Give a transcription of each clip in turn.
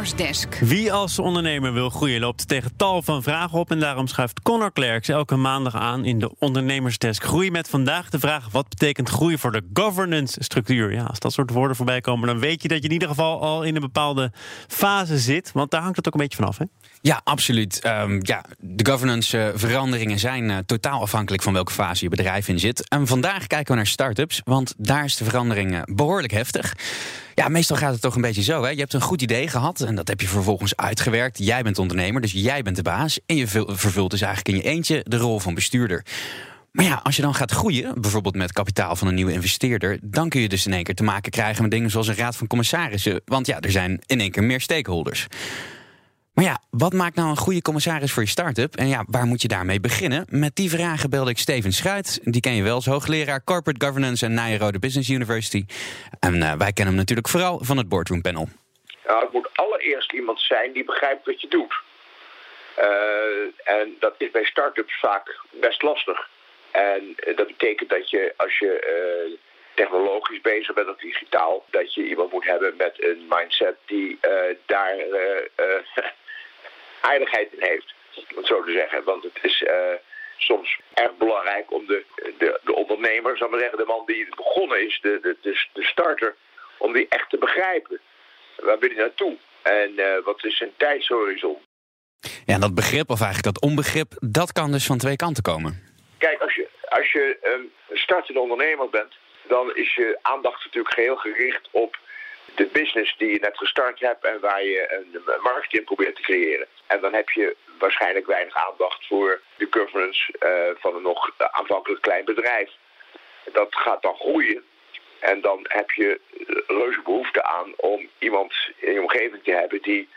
Ondernemersdesk. Wie als ondernemer wil groeien loopt tegen tal van vragen op. En daarom schuift Connor Klerks elke maandag aan in de Ondernemersdesk. Groei met vandaag de vraag: wat betekent groei voor de governance structuur? Ja, als dat soort woorden voorbij komen, dan weet je dat je in ieder geval al in een bepaalde fase zit. Want daar hangt het ook een beetje vanaf, hè? Ja, absoluut. Um, ja, de governance veranderingen zijn uh, totaal afhankelijk van welke fase je bedrijf in zit. En vandaag kijken we naar start-ups, want daar is de verandering uh, behoorlijk heftig. Ja, meestal gaat het toch een beetje zo. Hè? Je hebt een goed idee gehad en dat heb je vervolgens uitgewerkt. Jij bent ondernemer, dus jij bent de baas. En je vervult dus eigenlijk in je eentje de rol van bestuurder. Maar ja, als je dan gaat groeien, bijvoorbeeld met kapitaal van een nieuwe investeerder, dan kun je dus in één keer te maken krijgen met dingen zoals een raad van commissarissen. Want ja, er zijn in één keer meer stakeholders. Maar ja, wat maakt nou een goede commissaris voor je start-up? En ja, waar moet je daarmee beginnen? Met die vragen belde ik Steven Schuit. Die ken je wel als hoogleraar Corporate Governance en Nijrode Business University. En uh, wij kennen hem natuurlijk vooral van het Boardroom Panel. Nou, het moet allereerst iemand zijn die begrijpt wat je doet. Uh, en dat is bij start-ups vaak best lastig. En dat betekent dat je als je technologisch bezig bent of digitaal, dat je iemand moet hebben met een mindset die daar aardigheid in heeft, om het zo te zeggen. Want het is uh, soms erg belangrijk om de, de, de ondernemer, zal maar zeggen, de man die begonnen is, de, de, de, de starter, om die echt te begrijpen. Waar ben je naartoe? En uh, wat is zijn tijdshorizon? Ja, en dat begrip, of eigenlijk dat onbegrip, dat kan dus van twee kanten komen. Kijk, als je, als je een startende ondernemer bent, dan is je aandacht natuurlijk geheel gericht op de business die je net gestart hebt en waar je een markt in probeert te creëren. En dan heb je waarschijnlijk weinig aandacht voor de governance uh, van een nog aanvankelijk klein bedrijf. Dat gaat dan groeien. En dan heb je reuze behoefte aan om iemand in je omgeving te hebben die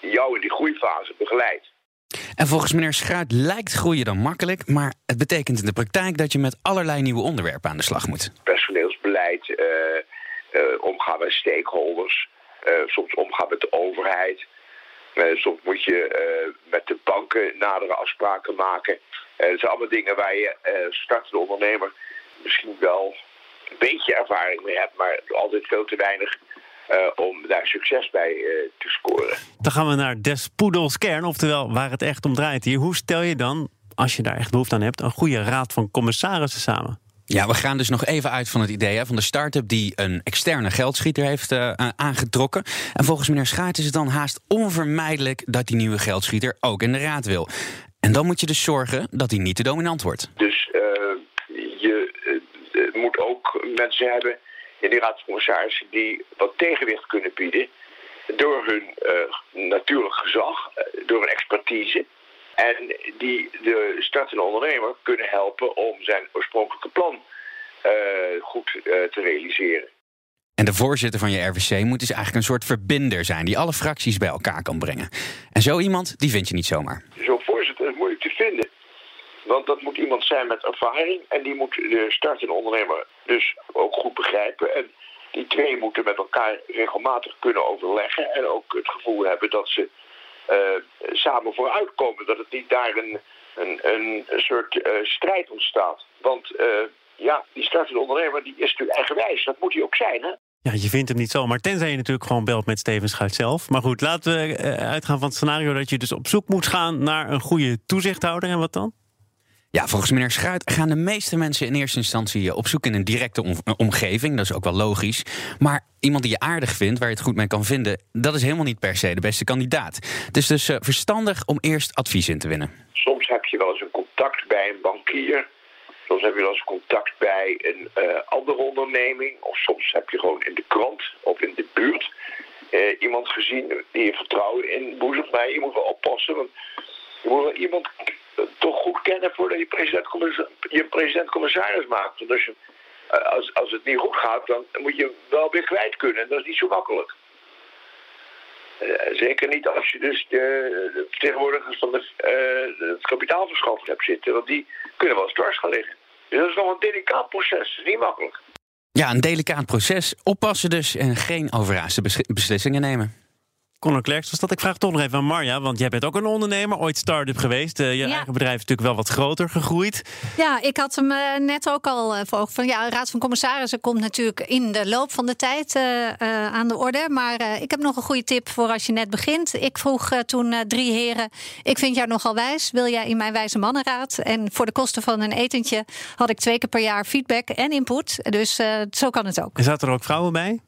jou in die groeifase begeleidt. En volgens meneer Schuit lijkt groeien dan makkelijk, maar het betekent in de praktijk dat je met allerlei nieuwe onderwerpen aan de slag moet. Personeelsbeleid, uh, uh, omgaan met stakeholders, soms omgaan met de overheid. Uh, soms moet je met de banken nadere afspraken maken. Dat zijn allemaal dingen waar je startende ondernemer misschien wel een beetje ervaring mee hebt, maar altijd veel te weinig om daar succes bij te scoren. Dan gaan we naar des poedels kern, oftewel waar het echt om draait hier. Hoe stel je dan, als je daar echt behoefte aan hebt, een goede raad van commissarissen samen? Ja, we gaan dus nog even uit van het idee van de start-up die een externe geldschieter heeft uh, aangetrokken. En volgens meneer Schaart is het dan haast onvermijdelijk dat die nieuwe geldschieter ook in de raad wil. En dan moet je dus zorgen dat hij niet te dominant wordt. Dus uh, je uh, moet ook mensen hebben in die raad die wat tegenwicht kunnen bieden door hun natuurlijk gezag, door hun expertise. En die de startende ondernemer kunnen helpen om zijn oorspronkelijke plan uh, goed uh, te realiseren. En de voorzitter van je RVC moet dus eigenlijk een soort verbinder zijn die alle fracties bij elkaar kan brengen. En zo iemand, die vind je niet zomaar. Zo'n voorzitter is moeilijk te vinden. Want dat moet iemand zijn met ervaring en die moet de startende ondernemer dus ook goed begrijpen. En die twee moeten met elkaar regelmatig kunnen overleggen en ook het gevoel hebben dat ze samen vooruitkomen. Dat het niet daar een, een, een soort uh, strijd ontstaat. Want uh, ja, die startende ondernemer die is natuurlijk eigenwijs. Dat moet hij ook zijn, hè? Ja, je vindt hem niet zo, maar tenzij je natuurlijk gewoon belt met Steven Schuit zelf. Maar goed, laten we uitgaan van het scenario dat je dus op zoek moet gaan naar een goede toezichthouder. En wat dan? Ja, volgens meneer Schuit gaan de meeste mensen in eerste instantie op zoek in een directe om omgeving. Dat is ook wel logisch. Maar iemand die je aardig vindt, waar je het goed mee kan vinden, dat is helemaal niet per se de beste kandidaat. Het is dus uh, verstandig om eerst advies in te winnen. Soms heb je wel eens een contact bij een bankier. Soms heb je wel eens contact bij een andere onderneming. Of soms heb je gewoon in de krant of in de buurt iemand gezien die je vertrouwen in boezemt. Maar je moet wel oppassen, want je moet wel iemand kennen voordat je president-commissaris president maakt. Want als, je, als, als het niet goed gaat, dan moet je wel weer kwijt kunnen. En dat is niet zo makkelijk. Uh, zeker niet als je dus de, vertegenwoordigers van de, uh, het kapitaalverschaffing hebt zitten. Want die kunnen wel eens dwars gaan liggen. Dus dat is nog een delicaat proces. Dat is niet makkelijk. Ja, een delicaat proces. Oppassen dus en geen overhaaste beslissingen nemen. Conor Klerks was dat. Ik vraag toch nog even aan Marja, want jij bent ook een ondernemer, ooit start-up geweest. Uh, je Ja. eigen bedrijf is natuurlijk wel wat groter gegroeid. Ja, ik had hem eh, net ook al eh, voor ogen. Van, ja, Raad van Commissarissen komt natuurlijk in de loop van de tijd eh, eh, aan de orde. Maar eh, ik heb nog een goede tip voor als je net begint. Ik vroeg eh, toen eh, drie heren: Ik vind jou nogal wijs. Wil jij in mijn wijze mannenraad? En voor de kosten van een etentje had ik twee keer per jaar feedback en input. Dus eh, zo kan het ook. En zaten er ook vrouwen bij?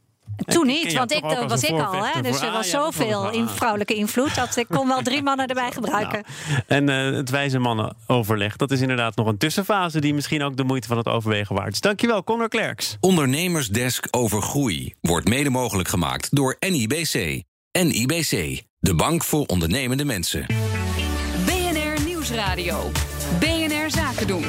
Toen niet, want ik, dat was ik al. Hè? Dus er was zoveel in vrouwelijke invloed dat ik kon wel drie mannen erbij gebruiken. En eh, het wijze mannenoverleg, dat is inderdaad nog een tussenfase die misschien ook de moeite van het overwegen waard is. Dankjewel, Conor Klerks. Ondernemersdesk over groei wordt mede mogelijk gemaakt door NIBC. NIBC, de bank voor ondernemende mensen. BNR Nieuwsradio. BNR Zaken doen.